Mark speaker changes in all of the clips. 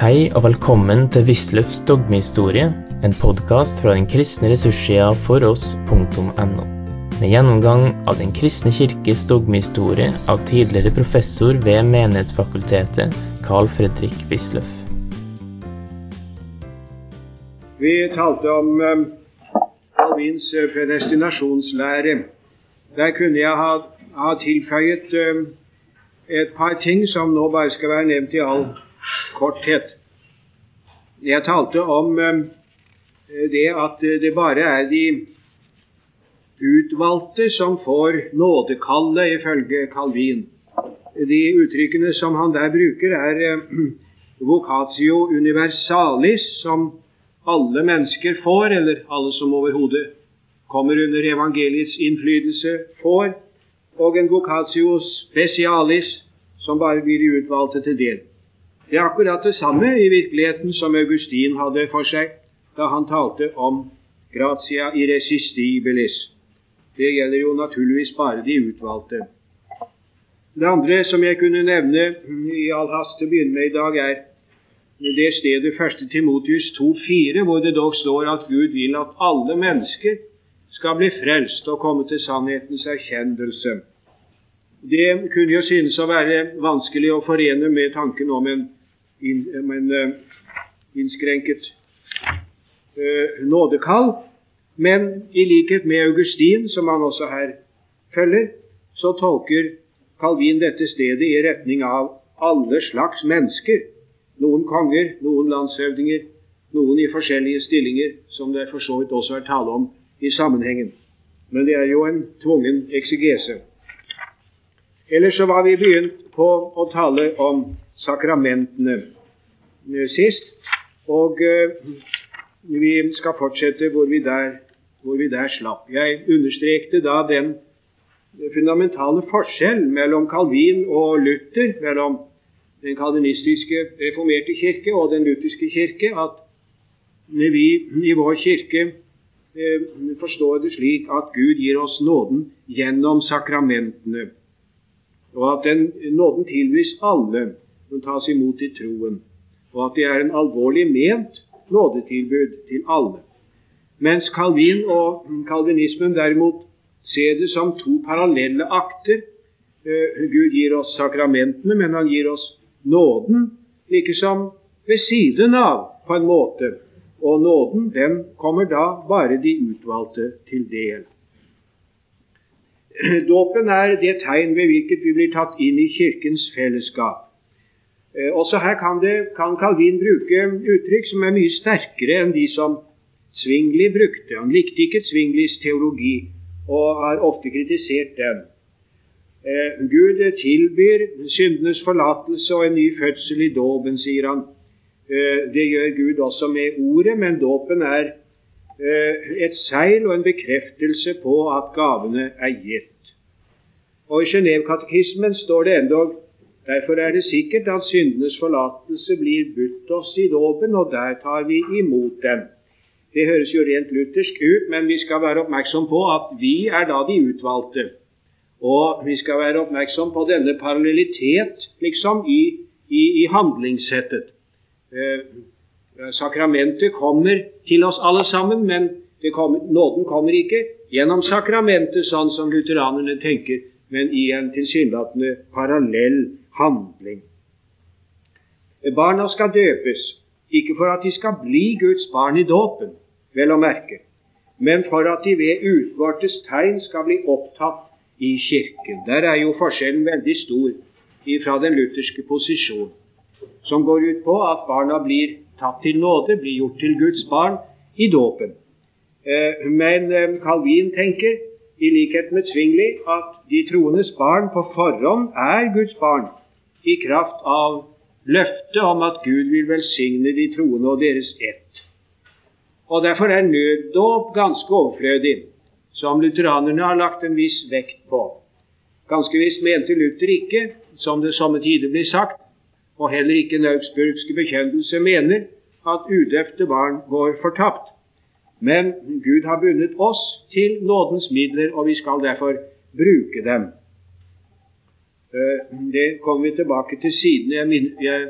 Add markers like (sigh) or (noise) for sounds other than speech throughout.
Speaker 1: Hei og velkommen til Wisløffs dogmehistorie, en podkast fra den kristne ressurssida foross.no. Med gjennomgang av Den kristne kirkes dogmehistorie av tidligere professor ved Menighetsfakultetet, Carl Fredrik Wisløff.
Speaker 2: Vi talte om Calvins uh, predestinasjonslære. Der kunne jeg ha, ha tilføyet um, et par ting som nå bare skal være nevnt i all korthet. Jeg talte om um, det at det bare er de utvalgte som får nådekallet, ifølge Calvin. De uttrykkene som han der bruker, er um, (clears throat) vocatio universalis, som alle mennesker får, eller alle som overhodet kommer under evangeliets innflytelse, får, og en vocatio specialis, som bare blir de utvalgte til del. Det er akkurat det samme i virkeligheten som Augustin hadde for seg da han talte om gratia irresistibilis. Det gjelder jo naturligvis bare de utvalgte. Det andre som jeg kunne nevne i all hast til å begynne med i dag, er det stedet 1. Timotius 2,4, hvor det dog står at Gud vil at alle mennesker skal bli frelst og komme til sannhetens erkjennelse. Det kunne jo synes å være vanskelig å forene med tanken om en, om en uh, innskrenket uh, nådekall, men i likhet med Augustin, som han også her følger, så tolker Calvin dette stedet i retning av alle slags mennesker noen konger, noen landshøvdinger, noen i forskjellige stillinger, som det for så vidt også er tale om i sammenhengen. Men det er jo en tvungen eksegese. Ellers så var vi begynt på å tale om sakramentene sist, og uh, vi skal fortsette hvor vi, der, hvor vi der slapp. Jeg understrekte da den fundamentale forskjell mellom Calvin og Luther, mellom den kalvinistiske reformerte kirke og den lutherske kirke, at vi i vår kirke eh, forstår det slik at Gud gir oss nåden gjennom sakramentene, og at den nåden tilbys alle som tas imot i troen, og at det er en alvorlig ment nådetilbud til alle. Mens Calvin og kalvinismen derimot ser det som to parallelle akter. Eh, Gud gir oss sakramentene, men han gir oss nåden likesom ved siden av, på en måte. Og nåden, den kommer da bare de utvalgte til del. (clears throat) Dåpen er det tegn ved hvilket vi blir tatt inn i Kirkens fellesskap. Eh, også her kan, det, kan Calvin bruke uttrykk som er mye sterkere enn de som Zwingli brukte. Han likte ikke Zwinglis teologi og har ofte kritisert den. Eh, Gud tilbyr syndenes forlatelse og en ny fødsel i dåpen, sier han. Eh, det gjør Gud også med ordet, men dåpen er et seil og en bekreftelse på at gavene er gitt. Og I Genévekatekismen står det endog derfor er det sikkert at syndenes forlatelse blir budt oss i dåpen, og der tar vi imot den. Det høres jo rent luthersk ut, men vi skal være oppmerksom på at vi er da de utvalgte. Og vi skal være oppmerksom på denne parallellitet liksom i, i, i handlingssettet. Eh, sakramentet kommer til oss alle sammen, men kommer, nåden kommer ikke gjennom sakramentet, sånn som lutheranerne tenker, men i en tilsynelatende parallell handling. Barna skal døpes, ikke for at de skal bli Guds barn i dåpen, vel å merke, men for at de ved utvortes tegn skal bli opptatt i Kirken. Der er jo forskjellen veldig stor fra den lutherske posisjon, som går ut på at barna blir tatt til nåde, blir gjort til Guds barn i dåpen. Eh, men eh, Calvin tenker, i likhet med Zwingli, at de troendes barn på forhånd er Guds barn i kraft av løftet om at Gud vil velsigne de troende og deres ett. Og Derfor er nøddåp ganske overflødig som lutheranerne har lagt en viss vekt på. Ganske visst mente Luther ikke, som det somme tider blir sagt, og heller ikke den bekjennelse mener, at udøpte barn går fortapt. Men Gud har bundet oss til nådens midler, og vi skal derfor bruke dem. Eh, det kommer vi tilbake til siden. Jeg,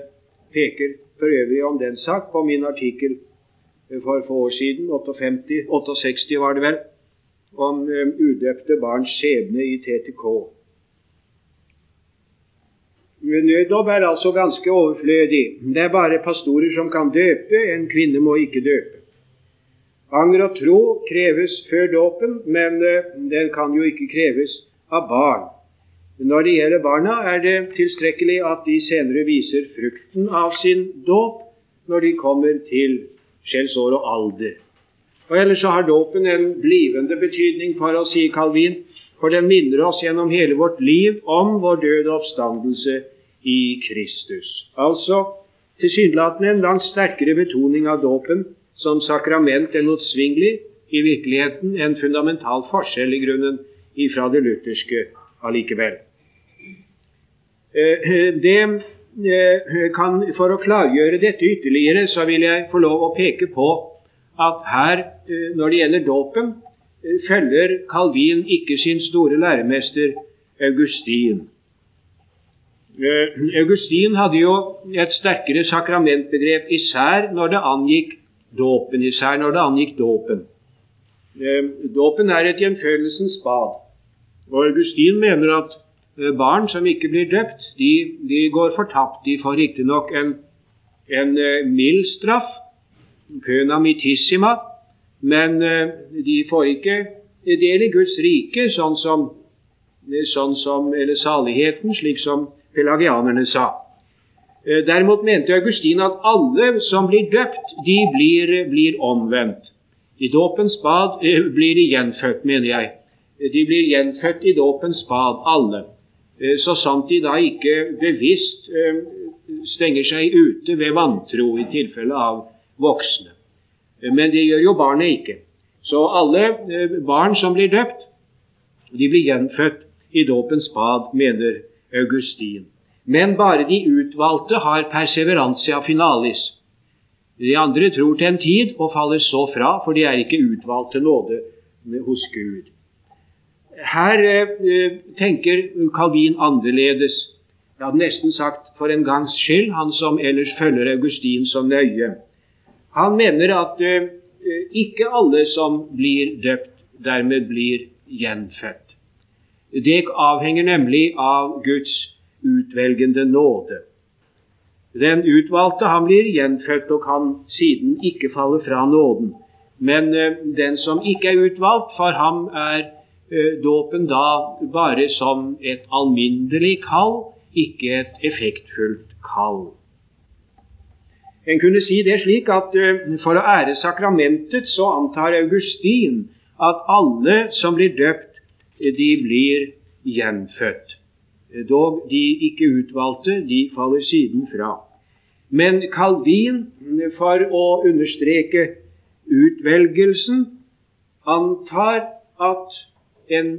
Speaker 2: peker for øvrig om den sak på min artikkel for få år siden, 58, 68 var det vel, om udøpte barns skjebne i TTK. Nøddåp er altså ganske overflødig. Det er bare pastorer som kan døpe. En kvinne må ikke døpe. Anger og tro kreves før dåpen, men den kan jo ikke kreves av barn. Når det gjelder barna, er det tilstrekkelig at de senere viser frukten av sin dåp når de kommer til skjellsår og alder. Og Ellers så har dåpen en blivende betydning for oss, sier Calvin, for den minner oss gjennom hele vårt liv om vår døde oppstandelse i Kristus. Altså tilsynelatende en langt sterkere betoning av dåpen som sakrament enn oppsvingelig, i virkeligheten en fundamental forskjell i grunnen ifra det lutherske allikevel. Eh, det eh, kan, For å klargjøre dette ytterligere, så vil jeg få lov å peke på at her, eh, når det gjelder dåpen, følger Calvin ikke sin store læremester Augustin. Augustin hadde jo et sterkere sakramentbegrep, især når det angikk dåpen. Især når det angikk dåpen. Dåpen er et gjenfølelsens bad. Og Augustin mener at Eh, barn som ikke blir døpt, de, de går fortapt. De får riktignok en, en mild straff, pøna mitissima, men de får ikke del i Guds rike, sånn som, sånn som, eller saligheten, slik som pelagianerne sa. Uh, derimot mente Augustin at alle som blir døpt, de blir, blir omvendt. I dåpens bad blir de gjenfødt, mener jeg. De blir gjenfødt i dåpens bad, alle. Eh, så sant de da ikke bevisst eh, stenger seg ute ved vantro i tilfelle av voksne. Eh, men det gjør jo barnet ikke. Så alle barn som blir døpt, de blir gjenfødt i dåpens bad, mener Augustin. Men bare de utvalgte har perseverantia finalis. De andre tror til en tid og faller så fra, for de er ikke utvalgt til nåde hos Gud. Her eh, tenker Calvin annerledes. Jeg hadde nesten sagt for en gangs skyld, han som ellers følger Augustin så nøye. Han mener at eh, ikke alle som blir døpt, dermed blir gjenfødt. Det avhenger nemlig av Guds utvelgende nåde. Den utvalgte han blir gjenfødt og kan siden ikke falle fra nåden. Men eh, den som ikke er utvalgt, for ham er Eh, dåpen da bare som et alminnelig kall, ikke et effektfullt kall. En kunne si det slik at eh, for å ære sakramentet så antar Augustin at alle som blir døpt, de blir gjenfødt. Dog de ikke utvalgte, de faller siden fra. Men Calvin, for å understreke utvelgelsen, antar at en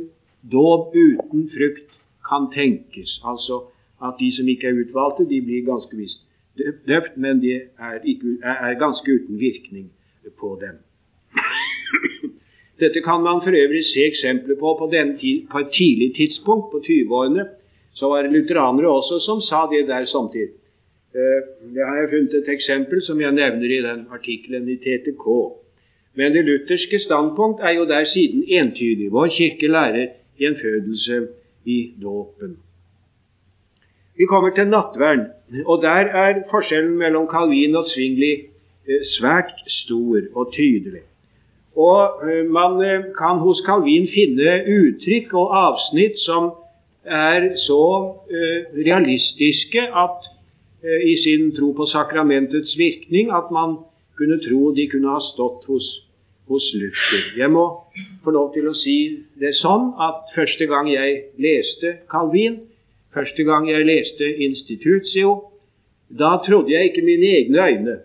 Speaker 2: dåp uten frukt kan tenkes. Altså at de som ikke er utvalgte, de blir ganske visst døpt, men de er, er ganske uten virkning på dem. Dette kan man for øvrig se eksempler på på, tid, på et tidlig tidspunkt, på 20-årene. Så var det lutheranere også som sa det der samtidig. Eh, det har jeg funnet et eksempel som jeg nevner i den artikkelen i TTK. Men det lutherske standpunkt er jo der siden entydig. Vår kirke lærer gjenfødelse i dåpen. Vi kommer til nattvern, og der er forskjellen mellom Calvin og Zwingli eh, svært stor og tydelig. Og eh, Man eh, kan hos Calvin finne uttrykk og avsnitt som er så realistiske at i sin tro på sakramentets virkning at man kunne tro de kunne ha stått hos, hos Luther. Jeg må få lov til å si det sånn at første gang jeg leste Calvin, første gang jeg leste Institutio, da trodde jeg ikke mine egne øyne.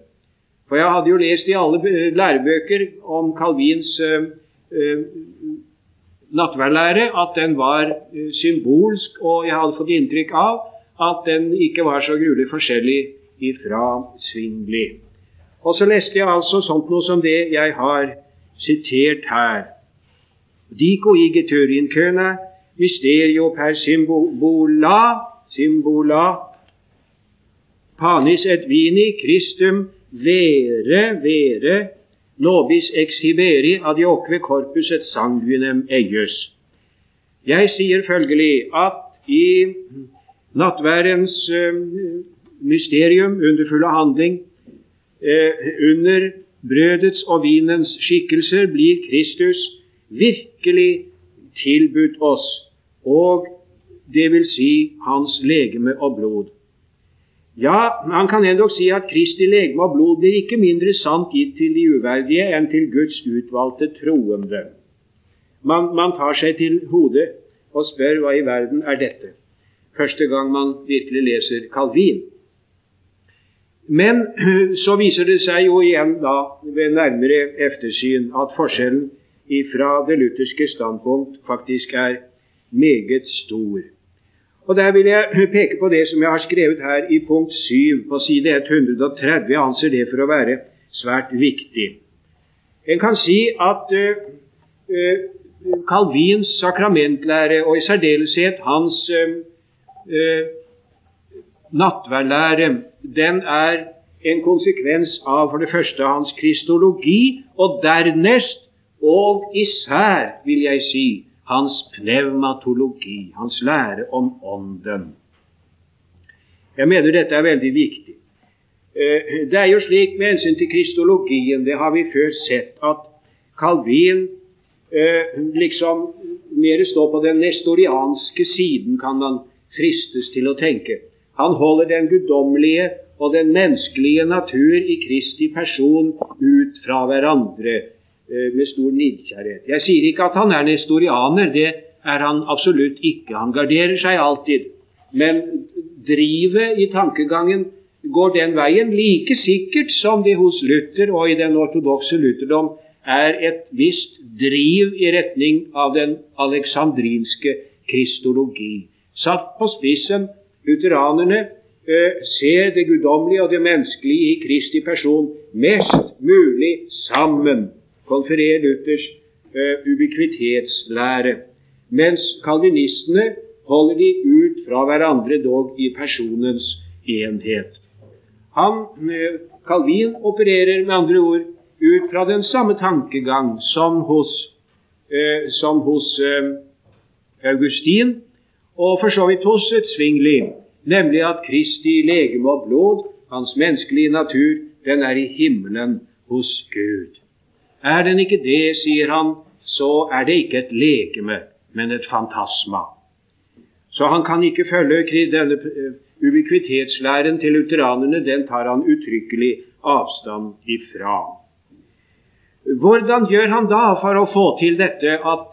Speaker 2: For jeg hadde jo lest i alle lærebøker om Calvins uh, uh, nattverdlære at den var uh, symbolsk, og jeg hadde fått inntrykk av at den ikke var så gruelig forskjellig ifra Svingli. Og så leste jeg altså sånt noe som det jeg har sitert her. Dico igetur in køna, mysterio per symbola, symbola panis et vini Christum vere vere nobis exhiberi adioque corpus et sanguinem eius. Jeg sier følgelig at i nattværens uh, mysterium, underfulle handling, uh, under brødets og vinens skikkelser, blir Kristus virkelig tilbudt oss, og det vil si hans legeme og blod. Ja, man kan endog si at Kristi legeme og blod blir ikke mindre sant gitt til de uverdige enn til Guds utvalgte troende. Man, man tar seg til hodet og spør hva i verden er dette, første gang man virkelig leser Calvin. Men (clears throat) så viser det seg jo igjen da ved nærmere eftersyn at forskjellen fra det lutherske standpunkt faktisk er meget stor. Og Der vil jeg peke på det som jeg har skrevet her i punkt 7 på side 130. Jeg anser det for å være svært viktig. En kan si at uh, Calvins sakramentlære, og i særdeleshet hans uh, nattverdlære, den er en konsekvens av for det første hans kristologi, og dernest, og især, vil jeg si, hans pneumatologi, hans lære om Ånden. Jeg mener dette er veldig viktig. Eh, det er jo slik med hensyn til kristologien, det har vi før sett, at Calvin eh, liksom mer står på den nestorianske siden, kan man fristes til å tenke. Han holder den guddommelige og den menneskelige natur i Kristi person ut fra hverandre med stor nidkjærhet. Jeg sier ikke at han er nestorianer, det er han absolutt ikke. Han garderer seg alltid. Men drivet i tankegangen går den veien like sikkert som det hos Luther og i den ortodokse lutherdom er et visst driv i retning av den aleksandrinske kristologi. Satt på spissen, lutheranerne eh, ser det guddommelige og det menneskelige i Kristi person mest mulig sammen konfererer Luthers uh, ubiquitetslære, mens kalvinistene holder de ut fra hverandre, dog i personens enhet. Han, uh, Calvin opererer med andre ord ut fra den samme tankegang som hos, uh, som hos Augustin, og for så vidt hos et Svingli, nemlig at Kristi legeme og blod, hans menneskelige natur, den er i himmelen hos Gud. Er den ikke det, sier han, så er det ikke et legeme, men et fantasma. Så han kan ikke følge denne eh, ubiquitetslæren til lutheranerne. Den tar han uttrykkelig avstand ifra. Hvordan gjør han da for å få til dette at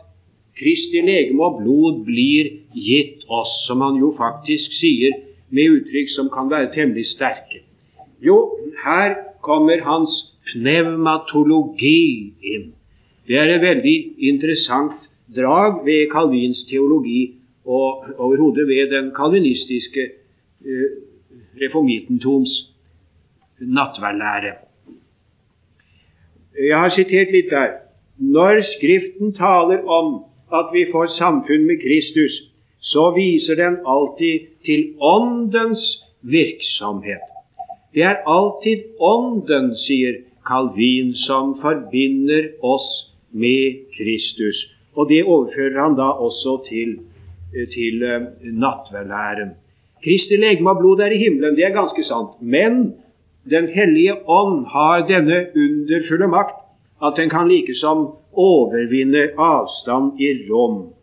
Speaker 2: Kristi legeme og blod blir gitt oss, som han jo faktisk sier med uttrykk som kan være temmelig sterke? Jo, her kommer hans pneumatologi inn. Det er et veldig interessant drag ved Calvins teologi og overhodet ved den kalvinistiske eh, reformitentoms nattverdlære. Jeg har sitert litt der. Når Skriften taler om at vi får samfunn med Kristus, så viser den alltid til Åndens virksomhet. Det er alltid Ånden, sier Calvin, som forbinder oss med Kristus. Og det overfører han da også til, eh, til uh, nattverdlæren. Kristi legeme og blod er i himmelen, det er ganske sant. Men Den hellige ånd har denne underfulle makt at den kan likesom overvinne avstand i rom.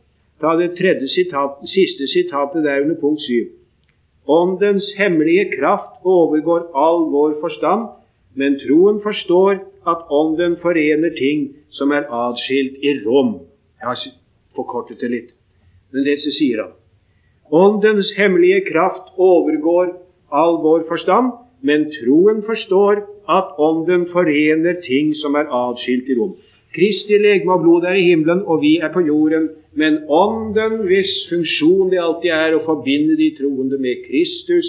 Speaker 2: Ta det tredje sitat, siste sitatet der under punkt 7. Åndens hemmelige kraft overgår all vår forstand, men troen forstår at Ånden forener ting som er atskilt i rom. Jeg har forkortet det litt, men det sier han. Åndens hemmelige kraft overgår all vår forstand, men troen forstår at Ånden forener ting som er atskilt i rom. Kristi legeme og blod er i himmelen, og vi er på jorden. Men Ånden, hvis funksjon det alltid er å forbinde de troende med Kristus,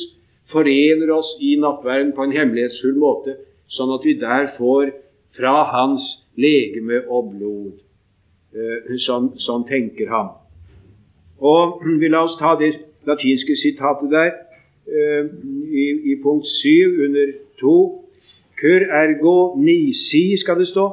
Speaker 2: forener oss i nattverden på en hemmelighetsfull måte sånn at vi der får fra hans legeme og blod. Eh, sånn, sånn tenker han. Og vi La oss ta det latinske sitatet der. eh, i, i punkt 7 under 2 Cur ergo nisi, skal det stå.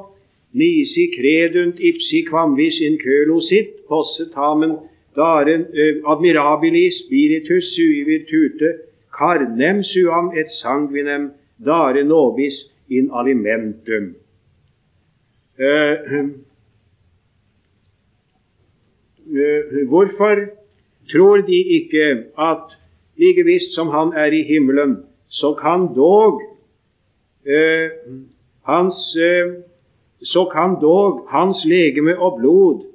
Speaker 2: Nisi credunt ipsi quamvis in kølo sitt, posse tamen daren eh, admirabilis spiritus sui virtute, carnem suam et sanguinem dare nobis in alimentum. Uh, uh, hvorfor tror de ikke at like visst som han er i himmelen, så kan dog uh, hans så kan dog hans legeme og blod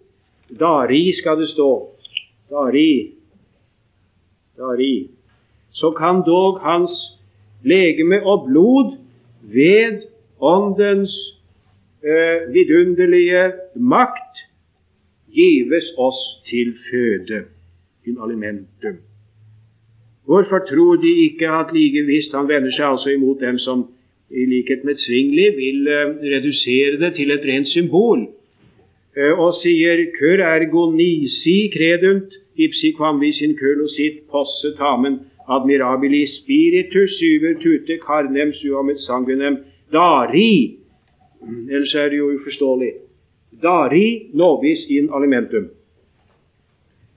Speaker 2: Dari skal det stå. Dari. Dari. Så kan dog hans legeme og blod ved Åndens eh, vidunderlige makt gives oss til føde, til alimentum. Hvorfor tror de ikke at like visst Han vender seg altså imot dem som i likhet med Svingli vil eh, redusere det til et rent symbol, eh, og sier cur ergo nisi credunt ipsi quamvis in culo sit posse tamen admirabili spiritus syver tute carnem suamet sanguinem dari. Ellers er det jo uforståelig. Dari novis in alimentum.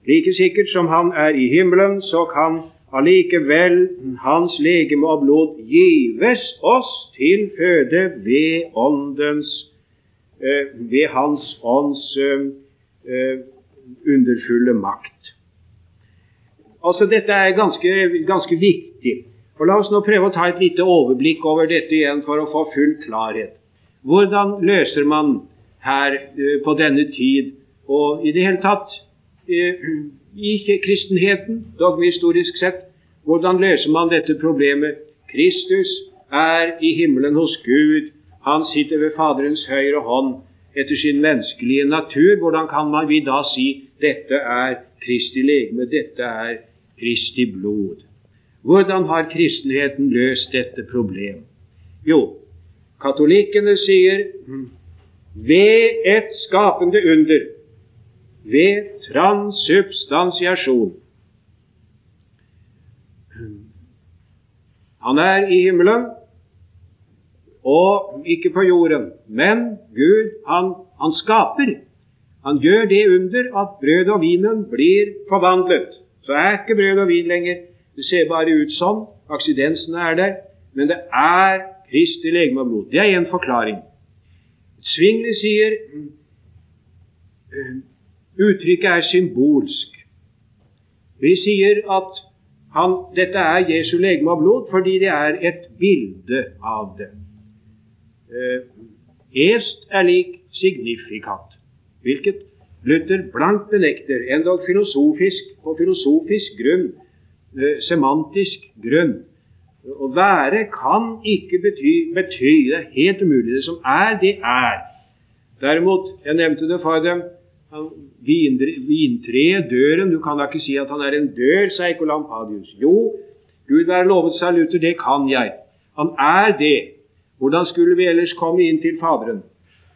Speaker 2: Like sikkert som han er i himmelen, så kan allikevel hans legeme og blod gives oss til føde ved åndens eh, ved Hans ånds eh, eh underfulle makt. Altså, Dette er ganske, ganske viktig. Og La oss nå prøve å ta et lite overblikk over dette igjen for å få full klarhet. Hvordan løser man her uh, på denne tid, og i det hele tatt uh, i kristenheten, dogmehistorisk sett, hvordan løser man dette problemet? Kristus er i himmelen hos Gud. Han sitter ved Faderens høyre hånd etter sin menneskelige natur. Hvordan kan man vi da si dette er Kristi legeme, dette er Kristi blod. Hvordan har kristenheten løst dette problem? Jo, katolikkene sier ved et skapende under, ved transubstansiasjon. Han er i himmelen og ikke på jorden, men Gud, han, han skaper. Han gjør det under at brød og vinen blir forvandlet. Så er ikke brød og vin lenger. Det ser bare ut sånn. Aksidensene er der. Men det er Kristi legeme og blod. Det er en forklaring. Svingli sier eh, uttrykket er symbolsk. Vi sier at han, dette er Jesu legeme og blod fordi det er et bilde av det. Eh, est er lik signifikat, hvilket Luther blankt benekter, endog filosofisk, på filosofisk grunn, eh, semantisk grunn. Å være kan ikke bety, bety Det er helt umulig. Det som er, det er. Derimot, jeg nevnte det for dem, vintreet, døren Du kan da ikke si at han er en dør, sa Ekolampadius. Jo, Gud være lovet, sa Luther, det kan jeg. Han er det. Hvordan skulle vi ellers komme inn til Faderen?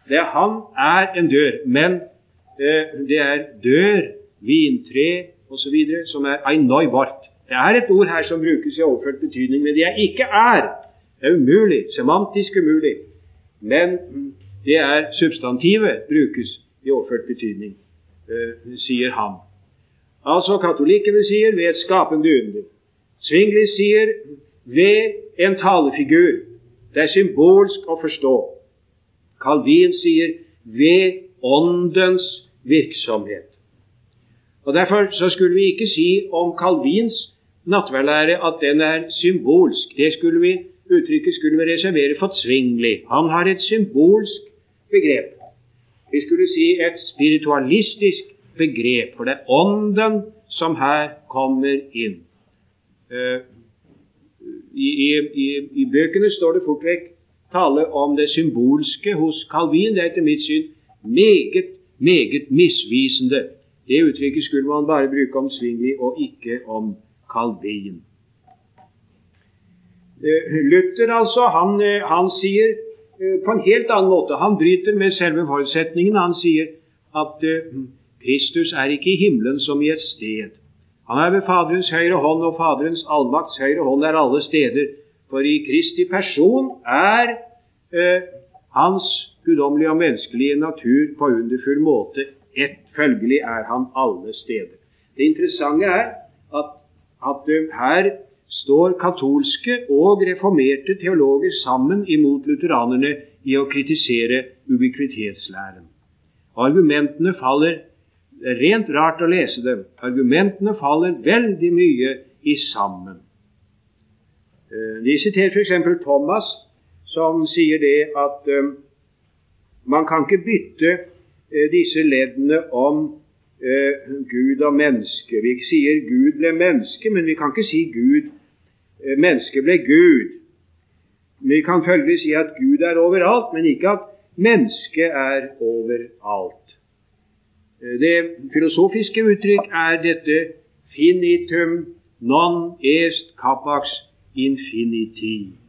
Speaker 2: Det Han er en dør, men det er dør, vintre osv. som er einoi vart. Det er et ord her som brukes i overført betydning, men det er ikke er. Det er umulig, semantisk umulig. Men det er substantivet brukes i overført betydning, eh, sier han. Altså katolikkene sier ved et skapende under. Svingli sier ved en talefigur. Det er symbolsk å forstå. Calvin sier ved åndens virksomhet. Og Derfor så skulle vi ikke si om Calvins nattverdlære at den er symbolsk. Det skulle vi, Uttrykket skulle vi reservere for Zwingli. Han har et symbolsk begrep. Vi skulle si et spiritualistisk begrep, for det er Ånden som her kommer inn. Uh, i, i, i, bøkene står det fort vekk tale om det symbolske hos Calvin. Det er etter mitt syn meget meget misvisende. Det uttrykket skulle man bare bruke om Svingli og ikke om Calvin. Eh, Luther altså, han, eh, han, sier eh, på en helt annen måte Han bryter med selve forutsetningen. Han sier at Kristus er ikke i himmelen som i et sted. Han er ved Faderens høyre hånd, og Faderens allmakts høyre hånd er alle steder. For i Kristi person er eh, hans guddommelige og menneskelige natur på underfull måte ett. Følgelig er han alle steder. Det interessante er at, at uh, her står katolske og reformerte teologer sammen imot lutheranerne i å kritisere ubiquitetslæren. Argumentene faller er rent rart å lese dem. Argumentene faller veldig mye i sammen. Uh, de siterer f.eks. Thomas, som sier det at um, man kan ikke bytte uh, disse leddene om uh, Gud og menneske. Vi sier Gud ble menneske, men vi kan ikke si Gud uh, menneske ble Gud. Vi kan følgelig si at Gud er overalt, men ikke at mennesket er overalt. Det filosofiske uttrykk er dette finitum non est capax infiniti.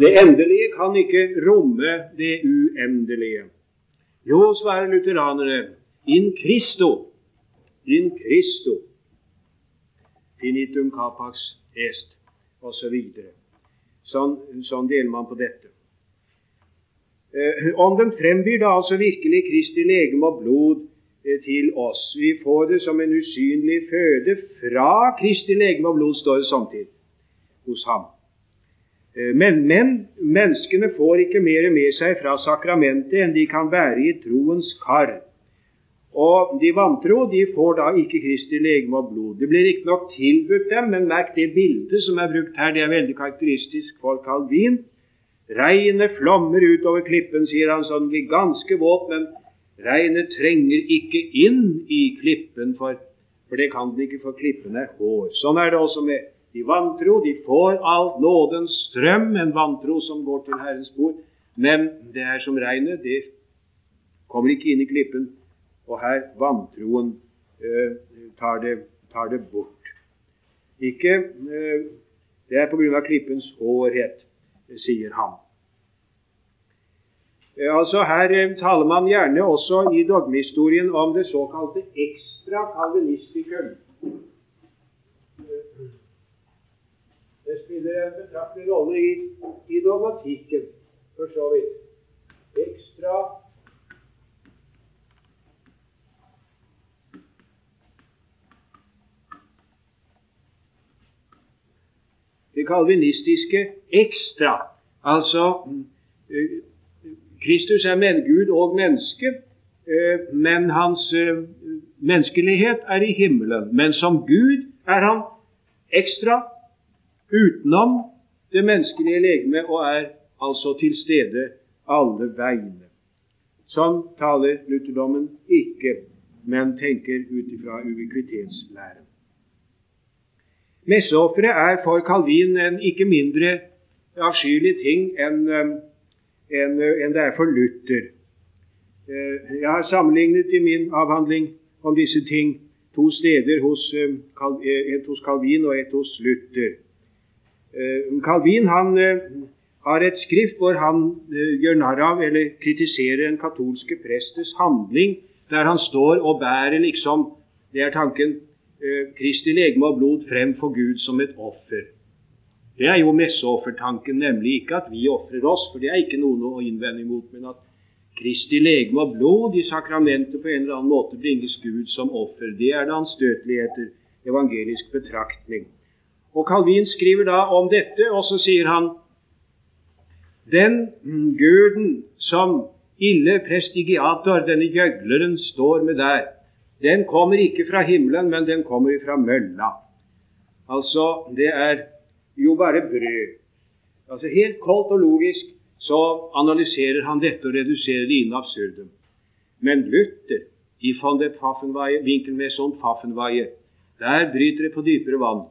Speaker 2: Det endelige kan ikke romme det uendelige. Jo, svarer lutheranere, in Christo, in Christo, finitum capax est, osv. Så sånn, sånn deler man på dette. Eh, om den frembyr da altså virkelig Kristi legeme og blod eh, til oss. Vi får det som en usynlig føde fra Kristi legeme og blod, står det samtidig hos ham. Eh, men, men, menneskene får ikke mer med seg fra sakramentet enn de kan bære i troens kar. Og de vantro de får da ikke Kristi legeme og blod. Det blir riktignok tilbudt dem, men merk det bildet som er brukt her. Det er veldig karakteristisk for Calvin. Regnet flommer utover klippen, sier han, så den blir ganske våt, men regnet trenger ikke inn i klippen, for, for det kan den ikke, for klippen er hår. Sånn er det også med de vantro de får all nådens strøm, en vantro som går til Herrens bord. Men det er som regnet, det kommer ikke inn i klippen. Og her vantroen eh, tar, det, tar, det, bort. Ikke eh, Det er av klippens hårhet, sier han. Eh, altså Her taler man gjerne også i dogmehistorien om det såkalte ekstra kalvinistikum. Det spiller en betraktelig rolle i, i dogmatikken, for så vidt. Ekstra Det kalvinistiske ekstra. Altså eh, Kristus er men Gud og menneske, eh, men hans eh, menneskelighet er i himmelen. Men som Gud er han ekstra utenom det menneskelige legeme og er altså til stede alle veiene. Sånn taler lutherdommen ikke, men tenker ut ifra uvikvitetslæren. Messeofferet er for Calvin en ikke mindre avskyelig ting enn en, en det er for Luther. Eh, jeg har sammenlignet i min avhandling om disse ting to steder, hos, eh, et hos Calvin og et hos Luther. Eh, Calvin han eh, har et skrift hvor han eh, gjør narr av eller kritiserer en katolske prestes handling, der han står og bærer liksom Det er tanken Kristi legeme og blod frem for Gud som et offer. Det er jo messeoffertanken, nemlig ikke at vi ofrer oss, for det er ikke noe å innvende imot, men at Kristi legeme og blod i sakramentet på en eller annen måte bringes Gud som offer. Det er det anstøteligheter, evangelisk betraktning. Og Calvin skriver da om dette, og så sier han den guden som ille prestigiator, denne gjøgleren, står med der, den kommer ikke fra himmelen, men den kommer fra mølla. Altså, det er jo bare brød. Altså Helt koldt og logisk så analyserer han dette og reduserer det inn absurdum. Men Luther, i von der Pfaffenweie, vinkel med sånn Pfaffenweie, der bryter det på dypere vann.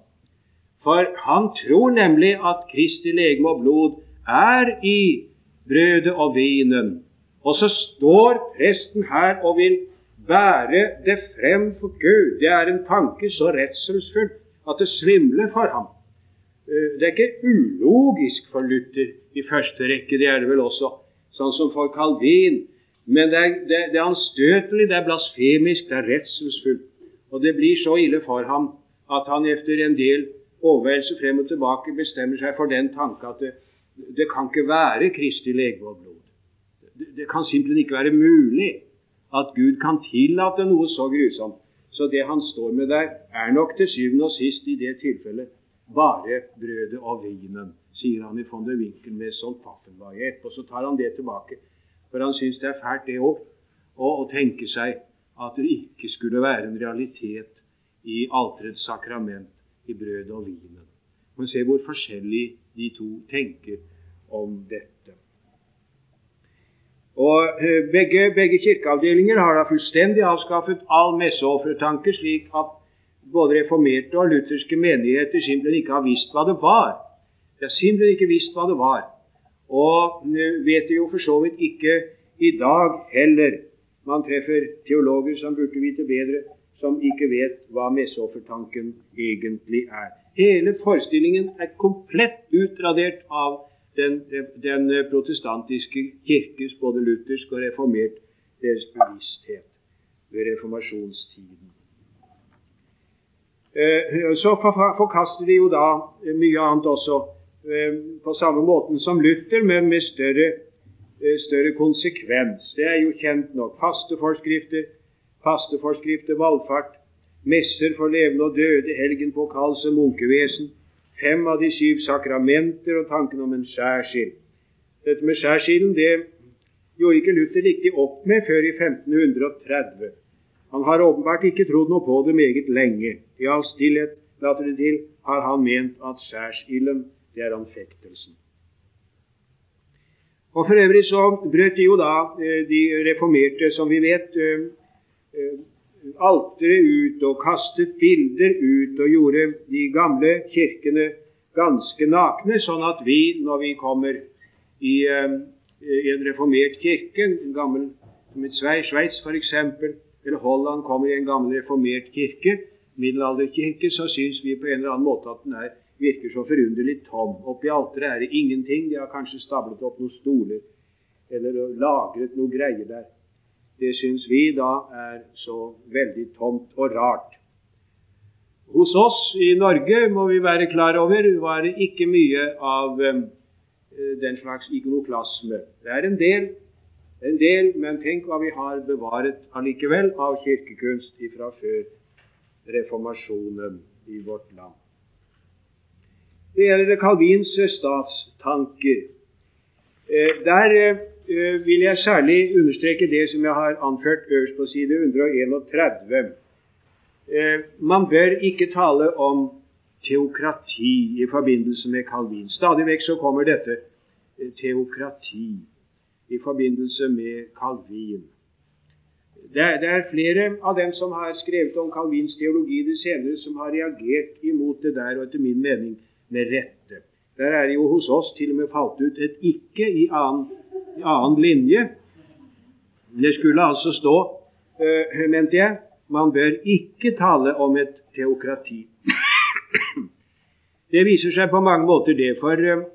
Speaker 2: For han tror nemlig at Kristi legeme og blod er i brødet og vinen. Og så står presten her og vil bære det frem for Gud, det er en tanke så redselsfull at det svimler for ham. Eh, det er ikke ulogisk for Luther i første rekke, det er det vel også, sånn som for Calvin. Men det er, det, det er anstøtelig, det er blasfemisk, det er redselsfullt. Og det blir så ille for ham at han etter en del overveielse frem og tilbake bestemmer seg for den tanke at det, det kan ikke være Kristi legeme og blod. Det, det kan simpelthen ikke være mulig at Gud kan tillate noe så grusomt. Så det han står med der, er nok til syvende og sist i det tilfellet bare brødet og vinen, sier han i von der Winkel med sånn paffenvariet. Og så tar han det tilbake, for han syns det er fælt, det òg, å tenke seg at det ikke skulle være en realitet i alterets sakrament, i brødet og vinen. Man ser hvor forskjellig de to tenker om dette. Og eh, begge, begge kirkeavdelinger har da fullstendig avskaffet all messeoffertanke, slik at både reformerte og lutherske menigheter simpelthen ikke har visst hva det var. De har simpelthen ikke visst hva det var. Og eh, vet det jo for så vidt ikke i dag heller. Man treffer teologer som burde vite bedre, som ikke vet hva messeoffertanken egentlig er. Hele forestillingen er komplett utradert av den, den protestantiske kirkes, både luthersk og reformert, deres bevissthet ved reformasjonstiden. Eh, så forkaster de jo da mye annet også, eh, på samme måten som Luther, men med større, eh, større konsekvens. Det er jo kjent nok. Fasteforskrifter, fasteforskrifter, valgfart, messer for levende og døde, helgen påkallelse, munkevesen, fem av de syv sakramenter og tanken om en skjærsild. Dette med skjærsilden det gjorde ikke Luther riktig opp med før i 1530. Han har åpenbart ikke trodd noe på det meget lenge. I all stillhet, later det til, har han ment at skjærsilden, det er anfektelsen. Og For øvrig så brøt de jo da, eh, de reformerte, som vi vet, eh, alteret ut og kastet bilder ut og gjorde de gamle kirkene ganske nakne, sånn at vi, når vi kommer i, uh, i en reformert kirke, en gammel som i Sveits f.eks., eller Holland kommer i en gammel reformert kirke, middelalderkirke, så syns vi på en eller annen måte at den er, virker så forunderlig tom. Oppi alteret er det ingenting. De har kanskje stablet opp noen stoler eller lagret noe greier der. Det syns vi da er så veldig tomt og rart. Hos oss i Norge må vi være klar over var det ikke mye av um, den slags ikonoklasme. Det er en del, en del, men tenk hva vi har bevaret allikevel av kirkekunst fra før reformasjonen i vårt land. Det gjelder Calvins statstanker. Eh, der eh, Eh, vil jeg særlig understreke det som jeg har anført øverst på side 131. Eh, man bør ikke tale om teokrati i forbindelse med Calvin. Stadig vekk så kommer dette eh, teokrati i forbindelse med Calvin. Det er, er, flere av dem som har skrevet om Calvins teologi det senere, som har reagert imot det der, og etter min mening med rette. Der er jo hos oss til og med falt ut et ikke i annen annen linje. Det skulle altså stå, uh, mente jeg, man bør ikke tale om et teokrati. det viser seg på mange måter det, for uh,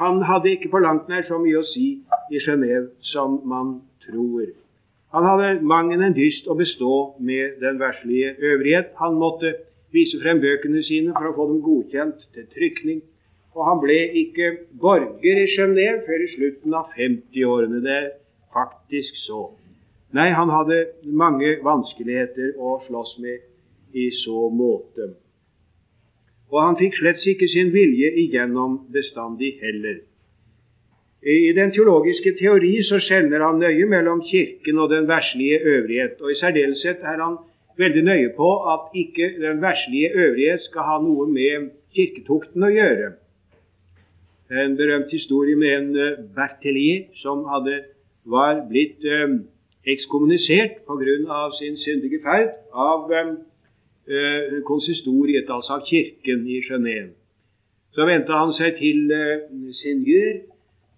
Speaker 2: han hadde ikke på langt nær så mye å si i Genéve som man tror. Han hadde mang en dyst å bestå med den verslige øvrighet. Han måtte vise frem bøkene sine for å få dem godkjent til trykning. Og han ble ikke borger i Genéve før i slutten av 50-årene. Det er faktisk så. Nei, han hadde mange vanskeligheter å slåss med i så måte. Og han fikk slett ikke sin vilje igjennom bestandig heller. I den teologiske teori så skjelner han nøye mellom Kirken og den verslige øvrighet. Og i særdeleshet er han veldig nøye på at ikke den verslige øvrighet skal ha noe med kirketukten å gjøre en berømt historie med en uh, Bertelier som hadde, var blitt um, ekskommunisert pga. sin syndige ferd av um, uh, konsistoriet, altså av kirken i Genéve. Så vendte han seg til uh, jur,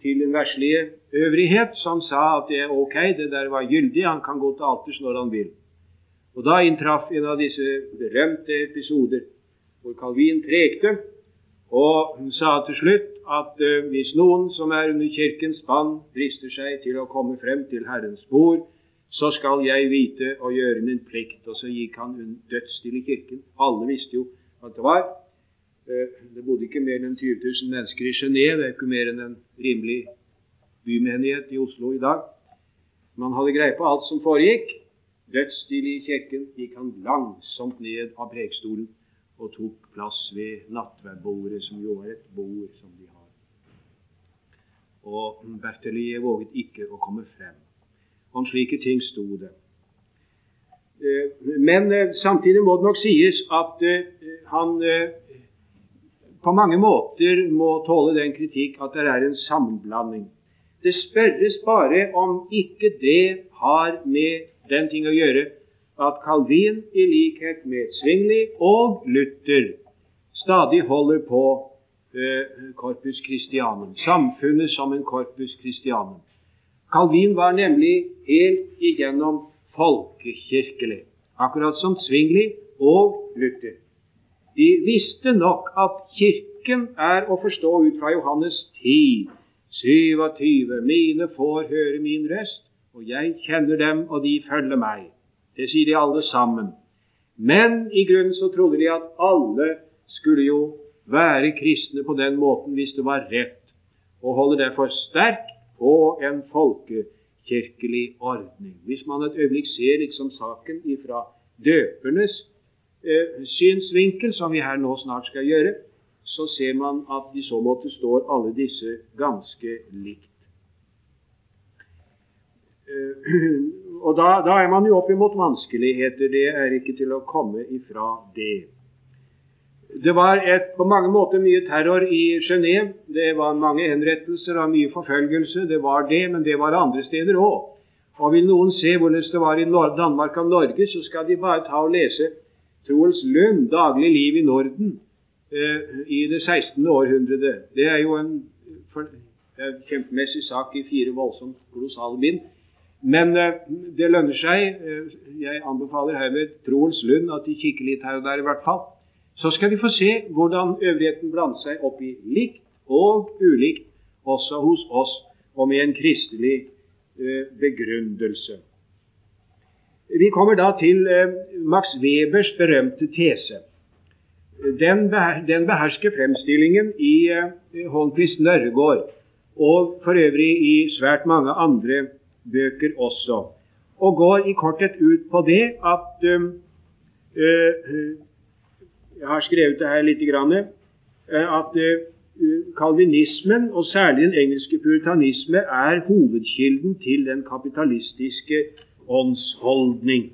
Speaker 2: til den verslige øvrighet, som sa at det er ok, det der var gyldig, han kan gå til alters når han vil. Og Da inntraff en av disse berømte episoder hvor Calvin prekte og sa til slutt at uh, hvis noen som er under Kirkens bann, drister seg til å komme frem til Herrens bord, så skal jeg vite å gjøre min plikt. Og så gikk han dødsstille i kirken. Alle visste jo at det var. Uh, det bodde ikke mer enn 20 000 mennesker i Genéve. Det er ikke mer enn en rimelig bymenighet i Oslo i dag. Man hadde greie på alt som foregikk. Dødsstille i kirken gikk han langsomt ned av prekestolen og tok plass ved nattverdbordet, som jo var et bord som de har. Og Bertelie våget ikke å komme frem. Om slike ting sto det. Eh, men eh, samtidig må det nok sies at eh, han på mange måter må tåle den kritikk at det er en sammenblanding. Det spørres bare om ikke det har med den ting å gjøre at Calvin, i likhet med Zwingli og Luther, stadig holder på Corpus Christianum, samfunnet som en Corpus Christianum. Calvin var nemlig helt igjennom folkekirkelig, akkurat som Zwingli og Luther. De visste nok at Kirken er å forstå ut fra Johannes 10, 27. Mine får høre min røst, og jeg kjenner dem, og de følger meg. Det sier de alle sammen. Men i grunnen så trodde de at alle skulle jo være kristne på den måten hvis det var rett, og holde derfor sterkt på en folkekirkelig ordning. Hvis man et øyeblikk ser liksom saken ifra døpernes eh, synsvinkel, som vi her nå snart skal gjøre, så ser man at i så måte står alle disse ganske likt. Eh, (clears throat) og da, da, er man jo opp imot vanskeligheter. Det er ikke til å komme ifra det. Det var et, på mange måter mye terror i Genéve. Det var mange henrettelser og mye forfølgelse. Det var det, men det var andre steder òg. Og vil noen se hvordan det var i Danmark og Norge, så skal de bare ta og lese Troels Lund, 'Daglig liv i Norden', eh, i det 16. århundret. Det er jo en, for, en kjempemessig sak i fire voldsomt kolossale bind. Men eh, det lønner seg. Eh, jeg anbefaler herved Troels Lund at de kikker litt her og der, i hvert fall. Så skal vi få se hvordan øvrigheten blander seg opp i likt og ulikt også hos oss, og med en kristelig eh, begrunnelse. Vi kommer da til Max Webers berømte tese. Den, behersker fremstillingen i Holmquist Nørregård, og for øvrig i svært mange andre bøker også, og går i korthet ut på det at eh, uh, Jeg har skrevet det her lite grann. Uh, at kalvinismen, og særlig den engelske puritanisme, er hovedkilden til den kapitalistiske åndsholdning.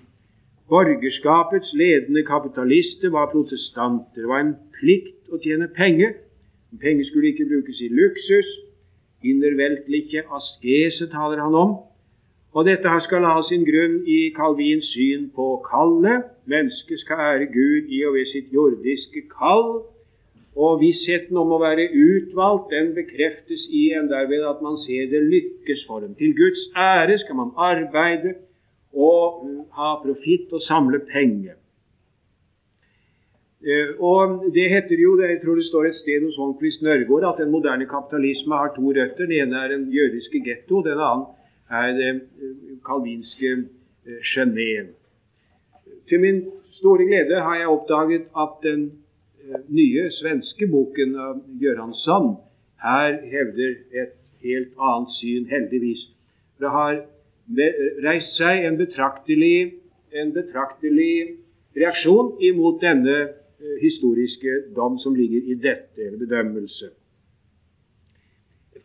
Speaker 2: Borgerskapets ledende kapitalister var protestanter. Det var en plikt å tjene penger. Penger skulle ikke brukes i luksus. Innerveltliche askese taler han om. Og dette her skal ha sin grunn i Calvins syn på kallet. Mennesket skal ære Gud i og ved sitt jordiske kall. Og vissheten om å være utvalgt, den bekreftes i en derved at man ser det lykkes for dem. Til Guds ære skal man arbeide og ha profitt og samle penger. Eh, og Det heter jo, jeg tror det står et sted hos Holmquist Nørgaard, at den moderne kapitalisme har to røtter. Den ene er den jødiske getto, den annen er det eh, kalvinske eh, Genéve. Til min store glede har jeg oppdaget at den eh, nye svenske boken av Göransson her hevder et helt annet syn, heldigvis. Det har reist seg en betraktelig, en betraktelig reaksjon imot denne historiske dom som ligger i dette, eller bedømmelse.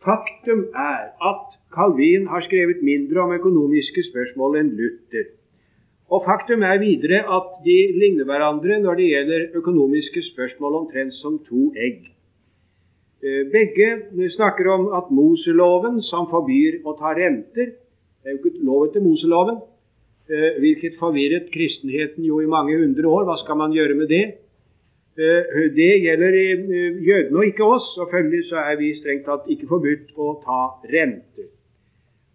Speaker 2: Faktum er at Calvin har skrevet mindre om økonomiske spørsmål enn Luther. Og Faktum er videre at de ligner hverandre når det gjelder økonomiske spørsmål omtrent som to egg. Eh, begge snakker om at Moseloven, som forbyr å ta renter Det er jo ikke lov etter Moseloven, eh, hvilket forvirret kristenheten jo i mange hundre år. Hva skal man gjøre med det? Eh, det gjelder eh, jødene og ikke oss, og følgelig så er vi strengt tatt ikke forbudt å ta renter.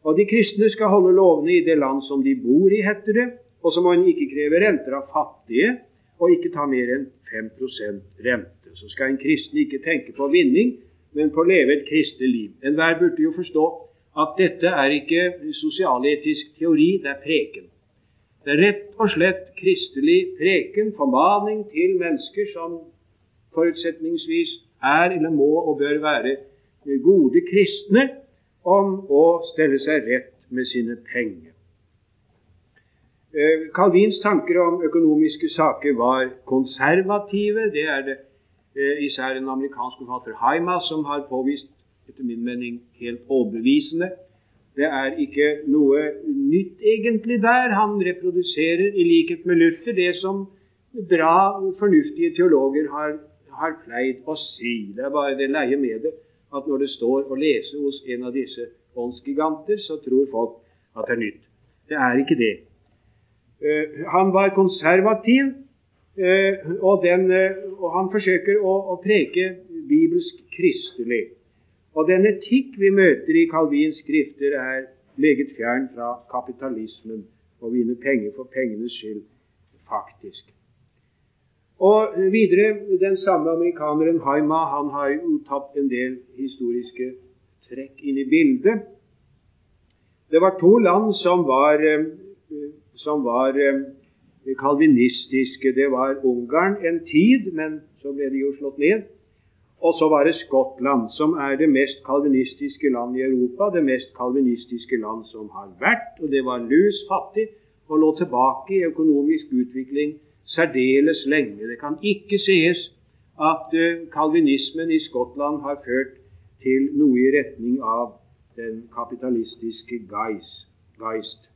Speaker 2: Og de kristne skal holde lovene i det land som de bor i, heter det, og så må en ikke kreve renter av fattige, og ikke ta mer enn 5% rente. Så skal en kristen ikke tenke på vinning, men på å leve et kristelig liv. Enhver burde jo forstå at dette er ikke sosialetisk teori, det er preken. Det er rett og slett kristelig preken, formaning til mennesker som forutsetningsvis er eller må og bør være gode kristne, om å stelle seg rett med sine penger. Eh, Calvins tanker om økonomiske saker var konservative. Det er det eh, især en amerikansk forfatter, Haima, som har påvist, etter min mening, helt overbevisende det er ikke noe nytt egentlig der. Han reproduserer i likhet med Luther det som bra, fornuftige teologer har, har pleid å si. Det er bare det leie med det at når det står å lese hos en av disse åndsgiganter, så tror folk at det er nytt. Det er ikke det. Uh, han var konservativ, uh, og, den, uh, og, han forsøker å, å preke bibelsk kristelig. Og den etikk vi møter i Calvins skrifter, er meget fjern fra kapitalismen og vinne penger for pengenes skyld, faktisk. Og videre, den samme amerikaneren Haima han har jo tatt en del historiske trekk inn i bildet. Det var to land som var, eh, som var eh, kalvinistiske. Det var Ungarn en tid, men så ble de jo slått ned. Og så var det Skottland, som er det mest kalvinistiske land i Europa. Det mest kalvinistiske land som har vært. Og det var lus fattig og lå tilbake i økonomisk utvikling særdeles lenge. Det kan ikke sies at uh, kalvinismen i Skottland har ført til noe i retning av den kapitalistiske geist.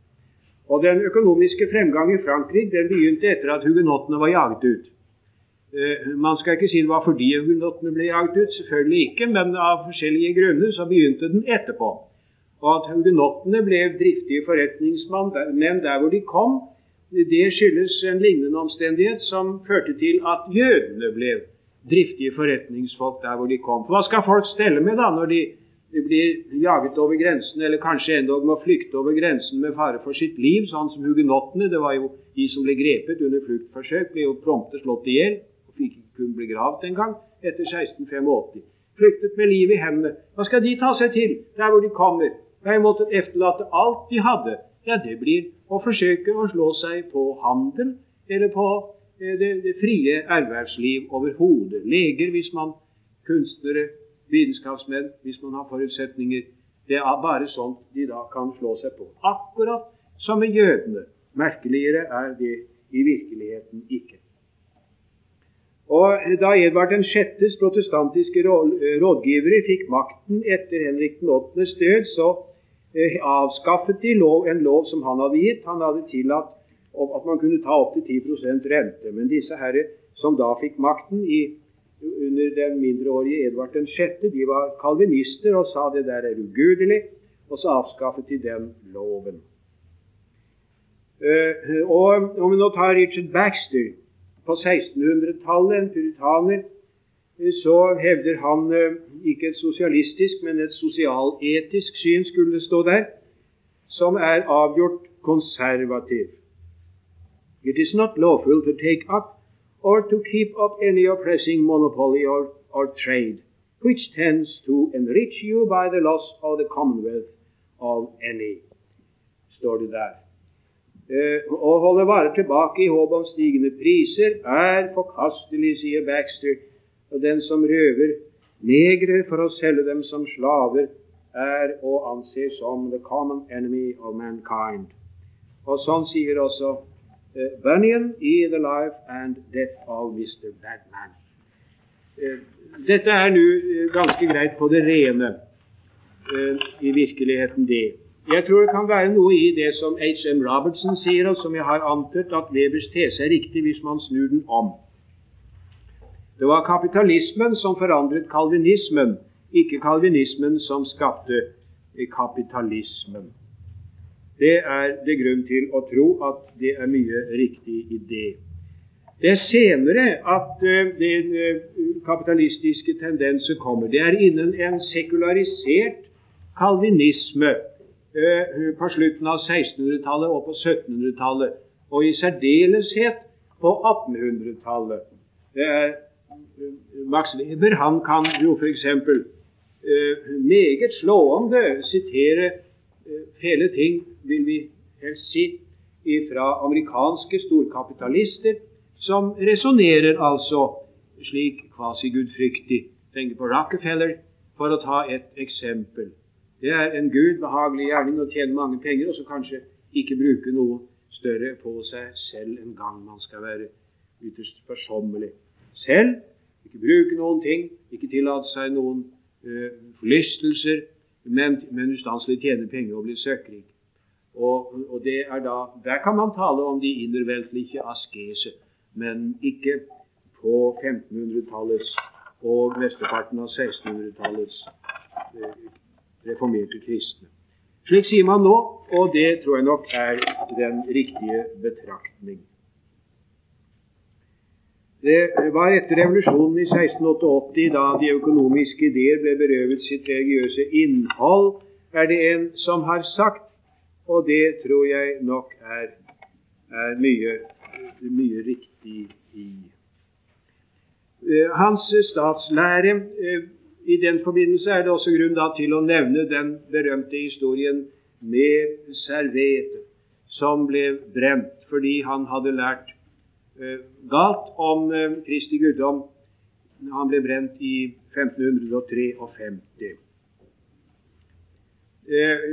Speaker 2: Og den økonomiske fremgang i Frankrike den begynte etter at hugenottene var jaget ut. Eh, man skal ikke si det var fordi hugenottene ble jaget ut, selvfølgelig ikke, men av forskjellige grunner så begynte den etterpå. Og at hugenottene ble driftige forretningsmenn der hvor de kom, det skyldes en lignende omstendighet som førte til at jødene ble driftige forretningsfolk der hvor de kom. For hva skal folk stelle med da når de blir jaget over grensen, eller kanskje endog må flykte over grensen med fare for sitt liv, sånn som hugenottene? Det var jo de som ble grepet under fluktforsøk, ble jo prompte slått i hjel fikk ikke kunne bli gravd engang etter 1685. Flyktet med livet i hendene. Hva skal de ta seg til der hvor de kommer? De måttet efterlate alt de hadde. Ja, det blir å forsøke å slå seg på handel eller på eh, det, det frie ervervsliv overhodet. Leger hvis man kunstnere, vitenskapsmenn hvis man har forutsetninger. Det er bare sånt de da kan slå seg på. Akkurat som med jødene. Merkeligere er det i virkeligheten ikke. Og Da Edvard 6.s protestantiske rådgivere fikk makten etter Henrik 8.s død, så eh, avskaffet de lov, en lov som han hadde gitt. Han hadde tillatt at man kunne ta opptil 10 rente. Men disse herre som da fikk makten i, under den mindreårige Edvard 6., de var kalvinister og sa det der er ugudelig, og så avskaffet de den loven. Uh, og Om vi nå tar Richard Baxter på 1600-tallet, en puritaner, så hevder han eh, ikke et sosialistisk, men et sosialetisk syn, skulle stå der, som er avgjort konservativ. It is not lawful to take up or to keep up any oppressing monopoly or, or trade, which tends to enrich you by the loss of the commonwealth of any, står det der. Eh, å holde varer tilbake i håp om stigende priser er forkastelig, sier Baxter. Og den som røver negre for å selge dem som slaver, er å anse som the common enemy of mankind. Og sånn sier også uh, Bunyan i The Life and Death of Mr. Badman. Uh, dette er nå ganske greit på det rene, uh, i virkeligheten det. Jeg tror det kan være noe i det som H.M. Robertson sier, og som jeg har antydet at Webers tese er riktig hvis man snur den om. Det var kapitalismen som forandret kalvinismen, ikke kalvinismen som skapte kapitalismen. Det er det grunn til å tro at det er mye riktig i det. Det er senere at uh, den uh, kapitalistiske tendensen kommer. Det er innen en sekularisert kalvinisme på slutten av 1600-tallet og på 1700-tallet, og i særdeleshet på 1800-tallet. Max Weber han kan jo f.eks. meget slående sitere hele ting, vil vi helst si, fra amerikanske storkapitalister som resonnerer altså slik kvasigudfryktig. Tenker på Rockefeller, for å ta et eksempel. Det er en gud behagelig gjerning å tjene mange penger, og så kanskje ikke bruke noe større på seg selv en gang man skal være ytterst forsommelig. Selv ikke bruke noen ting, ikke tillate seg noen uh, forlystelser, men, men ustanselig tjene penger og bli søkkrik. Og, og det er da, Der kan man tale om de innerveltliche askese men ikke på 1500-tallets og mesteparten av 1600-tallets eh, reformerte kristne. Slik sier man nå, og det tror jeg nok er den riktige betraktning. Det var etter revolusjonen i 1688, da de økonomiske ideer ble berøvet sitt religiøse innhold, er det en som har sagt, og det tror jeg nok er, er mye, mye riktig i. Eh, hans statslære eh, I den forbindelse er det også grunn til å nevne den berømte historien med Servete, som ble brent fordi han hadde lært eh, galt om Kristi guddom. Han ble brent i 1553.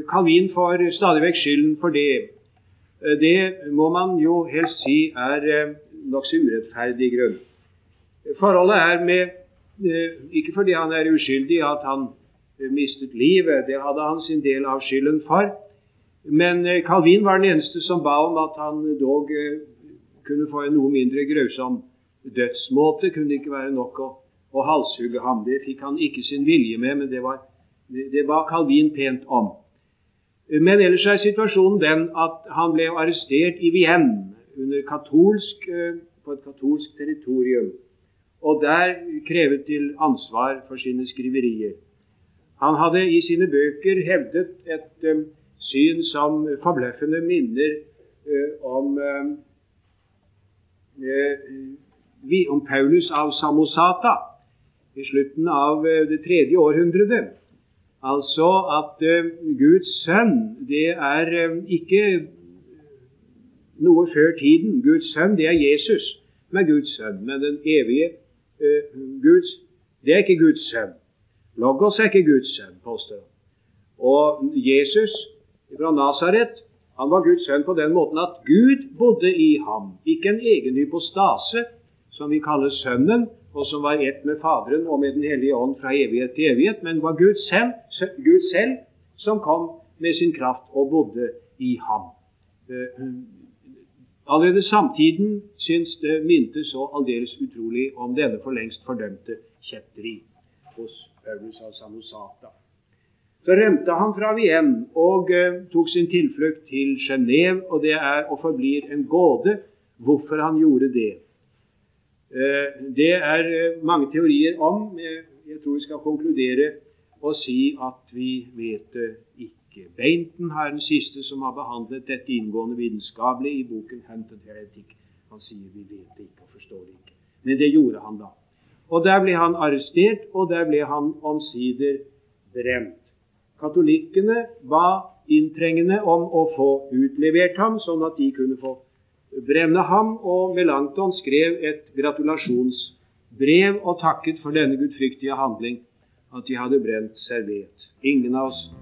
Speaker 2: Calvin får stadig vekk skylden for det. Det må man jo helst si er nokså urettferdig grunn. Forholdet er med eh, Ikke fordi han er uskyldig at han eh, mistet livet, det hadde han sin del av skylden for. Men eh, Calvin var den eneste som ba om at han dog kunne få en noe mindre grausom dødsmåte. Kunne ikke være nok å, å halshugge ham. Det fikk han ikke sin vilje med, men det var, det ba Calvin pent om. Men ellers er situasjonen den at han ble arrestert i Vienne under katolsk, eh, på et katolsk territorium, og der krevet til ansvar for sine skriverier. Han hadde i sine bøker hevdet et um, syn som forbløffende minner uh, om, uh, uh, om Paulus av Samosata i slutten av det tredje århundret. Altså at Guds sønn, det er ikke noe før tiden. Guds sønn, det er Jesus som Guds sønn. Men den evige uh, Guds, det er ikke Guds sønn. Logos er ikke Guds sønn, påstår han. Og Jesus fra Nasaret han var Guds sønn på den måten at Gud bodde i ham. Ikke en egen hypostase, som vi kaller Sønnen, og som var ett med Faderen og med Den hellige ånd fra evighet til evighet, men var Gud selv, Gud selv som kom med sin kraft og bodde i ham. Allerede samtiden syns det minte så aldeles utrolig om denne for lengst fordømte kjetteri hos Paulus av Samosata. Så rømte han fra Wien og uh, tok sin tilflukt til Genéve, og det er og forblir en gåte hvorfor han gjorde det. Uh, det er uh, mange teorier om. Jeg tror vi skal konkludere og si at vi vet det ikke ikke. Beinton er den siste som har behandlet dette inngående vitenskapelig i boken 'Hunted Heretic'. Han sier vi vet det ikke og forstår det ikke. Men det gjorde han da. Og Der ble han arrestert, og der ble han omsider brent. Katolikkene ba inntrengende om å få utlevert ham, sånn at de kunne få brenne ham, og Melanchthon skrev et gratulasjonsbrev og takket for denne gudfryktige handling at de hadde brent servet. Ingen av oss